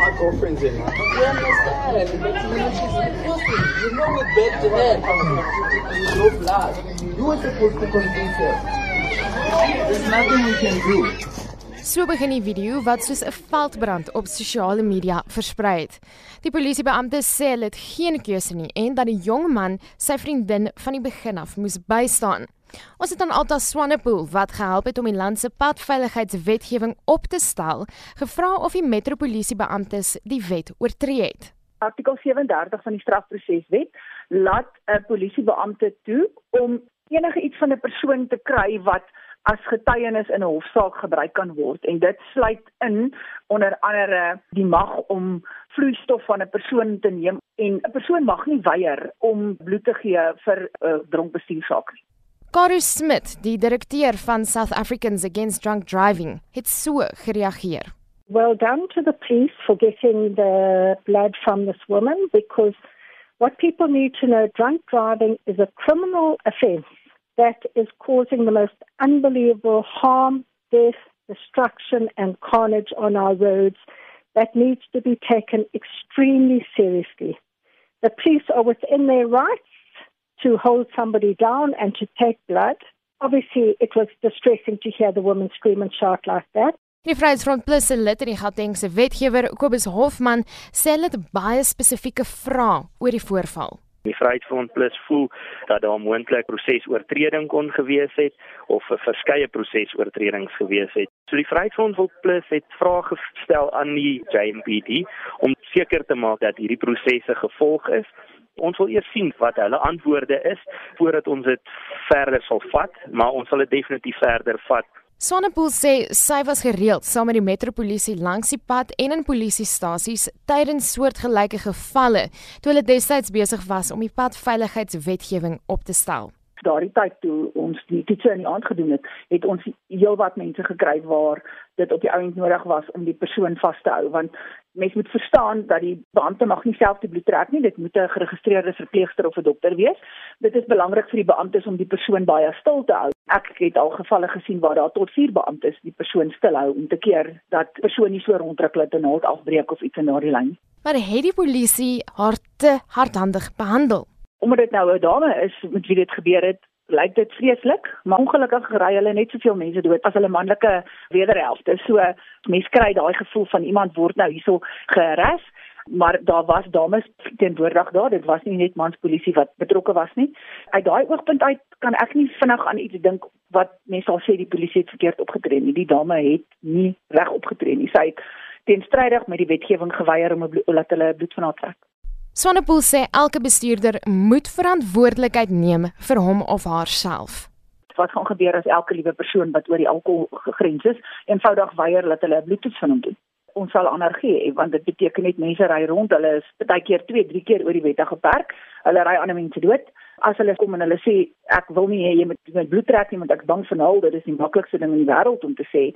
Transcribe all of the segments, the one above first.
my girlfriend's in. We understand. But you know, she's posting. You know, with bed to head. You drove last. You were supposed to convince her. There's nothing we can do. So begin die video wat soos 'n veldbrand op sosiale media versprei het. Die polisiebeampte sê hulle het geen keuse nie en dat die jong man sy vriendin van die begin af moes bystaan. Ons het aan Alta Swanepoel wat gehelp het om die land se padveiligheidswetgewing op te stel, gevra of die metropolisiebeamptes die wet oortree het. Artikel 37 van die strafproseswet laat 'n polisiebeampte toe om enige iets van 'n persoon te kry wat as getuienis in 'n hofsaak gebruik kan word en dit sluit in onder andere die mag om vloeistof van 'n persoon te neem en 'n persoon mag nie weier om bloed te gee vir 'n uh, dronkbestuursaak nie. Karu Smith, die direkteur van South Africans Against Drunk Driving, het so gereageer. Well done to the police for getting the blood from this woman because what people need to know drunk driving is a criminal offense that is causing the most unbelievable harm, death, destruction, and carnage on our roads that needs to be taken extremely seriously. The police are within their rights to hold somebody down and to take blood. Obviously, it was distressing to hear the woman scream and shout like that. Die Vryheidsfront Plus se lid in die Gautengse wetgewer Kobus Hofman sê hulle het baie spesifieke vrae oor die voorval. Die Vryheidsfront Plus voel dat daar moontlik prosesoortreding kon gewees het of verskeie prosesoortredings gewees het. So die Vryheidsfront Plus het vrae gestel aan die JMPD om seker te maak dat hierdie prosesse gevolg is Ons wil eers sien wat hulle antwoorde is voordat ons dit verder sal vat, maar ons sal dit definitief verder vat. Sonnepool sê sy was gereeld saam met die metropolisie langs die pad en in polisiestasies tydens soortgelyke gevalle toe hulle destyds besig was om die padveiligheidswetgewing op te stel daardie tyd toe ons die toetse in die aand gedoen het, het ons heelwat mense gekry waar dit op die ouend nodig was om die persoon vas te hou want mens moet verstaan dat die beampte mag nie self die bloed trek nie, dit moet 'n geregistreerde verpleegster of 'n dokter wees. Dit is belangrik vir die beamptes om die persoon baie stil te hou. Ek het al gevalle gesien waar daar tot 4 beamptes die persoon stil hou om te keer dat persoon nie so rondruk dat 'n naald afbreek of iets in daardie lyn. Maar het die polisie haar te hardhandig behandel? omdat dit nou 'n dame is met wie dit gebeur het, lyk dit vreeslik, maar ongelukkig ry hulle net soveel mense dood as hulle manlike wederhelfte. So mense kry daai gevoel van iemand word nou hierso geres, maar daar was dames teenwoordig daar. Dit was nie net mans polisie wat betrokke was nie. Uit daai oogpunt uit kan ek nie vinnig aan iets dink wat mense sal sê die polisie het verkeerd opgetree nie. Die dame het nie reg opgetree nie. Sy het teenstrydig met die wetgewing geweier om 'n bloed, laat hulle bloed van haar trek. Sonnepoel sê elke bestuurder moet verantwoordelikheid neem vir hom of haarself. Wat gaan gebeur as elke liewe persoon wat oor die alkoholgrens is, eenvoudig weier dat hulle 'n bloedtoets van hom doen? Ons sal anergie hê want dit beteken net mense ry rond, hulle is baie keer 2, 3 keer oor die wette geperk. Hulle ry ander mense dood. As hulle kom en hulle sê ek wil nie hê jy moet my bloed trek nie want ek bang vir hul, dit is die maklikste ding in die wêreld om te sê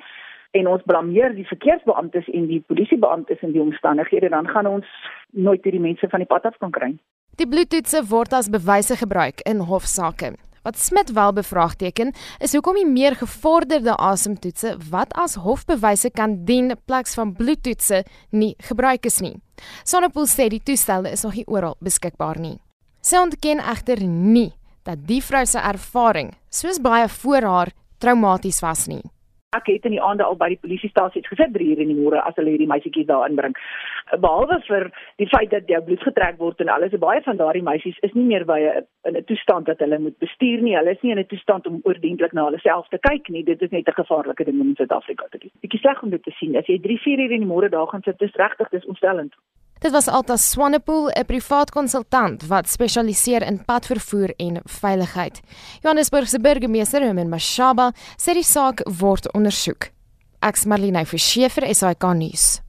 en ons blameer die verkeersbeamptes en die polisiebeamptes in die omstandighede dan gaan ons nooit hierdie mense van die pad af kan kry. Die bloedtoetse word as bewyse gebruik in hofsaake. Wat Smit wel bevraagteken is hoekom die meer gevorderde asemtoetse wat as hofbewyse kan dien pleks van bloedtoetse nie gebruik is nie. Sonnepool sê die toestelle is nog nie oral beskikbaar nie. Sy ontken egter nie dat die vrou se ervaring soos baie voor haar traumaties was nie ek het in die aande al by die polisiestasie gesit 3 uur in die môre as hulle hierdie meisietjies daar inbring. Behalwe vir die feit dat jou bloed getrek word en alles, baie van daardie meisies is nie meer by 'n 'n toestand dat hulle moet bestuur nie. Hulle is nie in 'n toestand om oordentlik na hulle self te kyk nie. Dit is net 'n gevaarlike ding in Suid-Afrika te doen. Bietjie sleg om dit te sien. As jy 3, 4 uur in die môre daar gaan sit, dis regtig dis ontstellend. Dit was Alta Swanepoel, 'n privaat konsultant wat spesialiseer in padvervoer en veiligheid. Johannesburg se burgemeester, Herman Mashaba, sê die saak word ondersoek. Ek's Marlene Verschiefer, SAK nuus.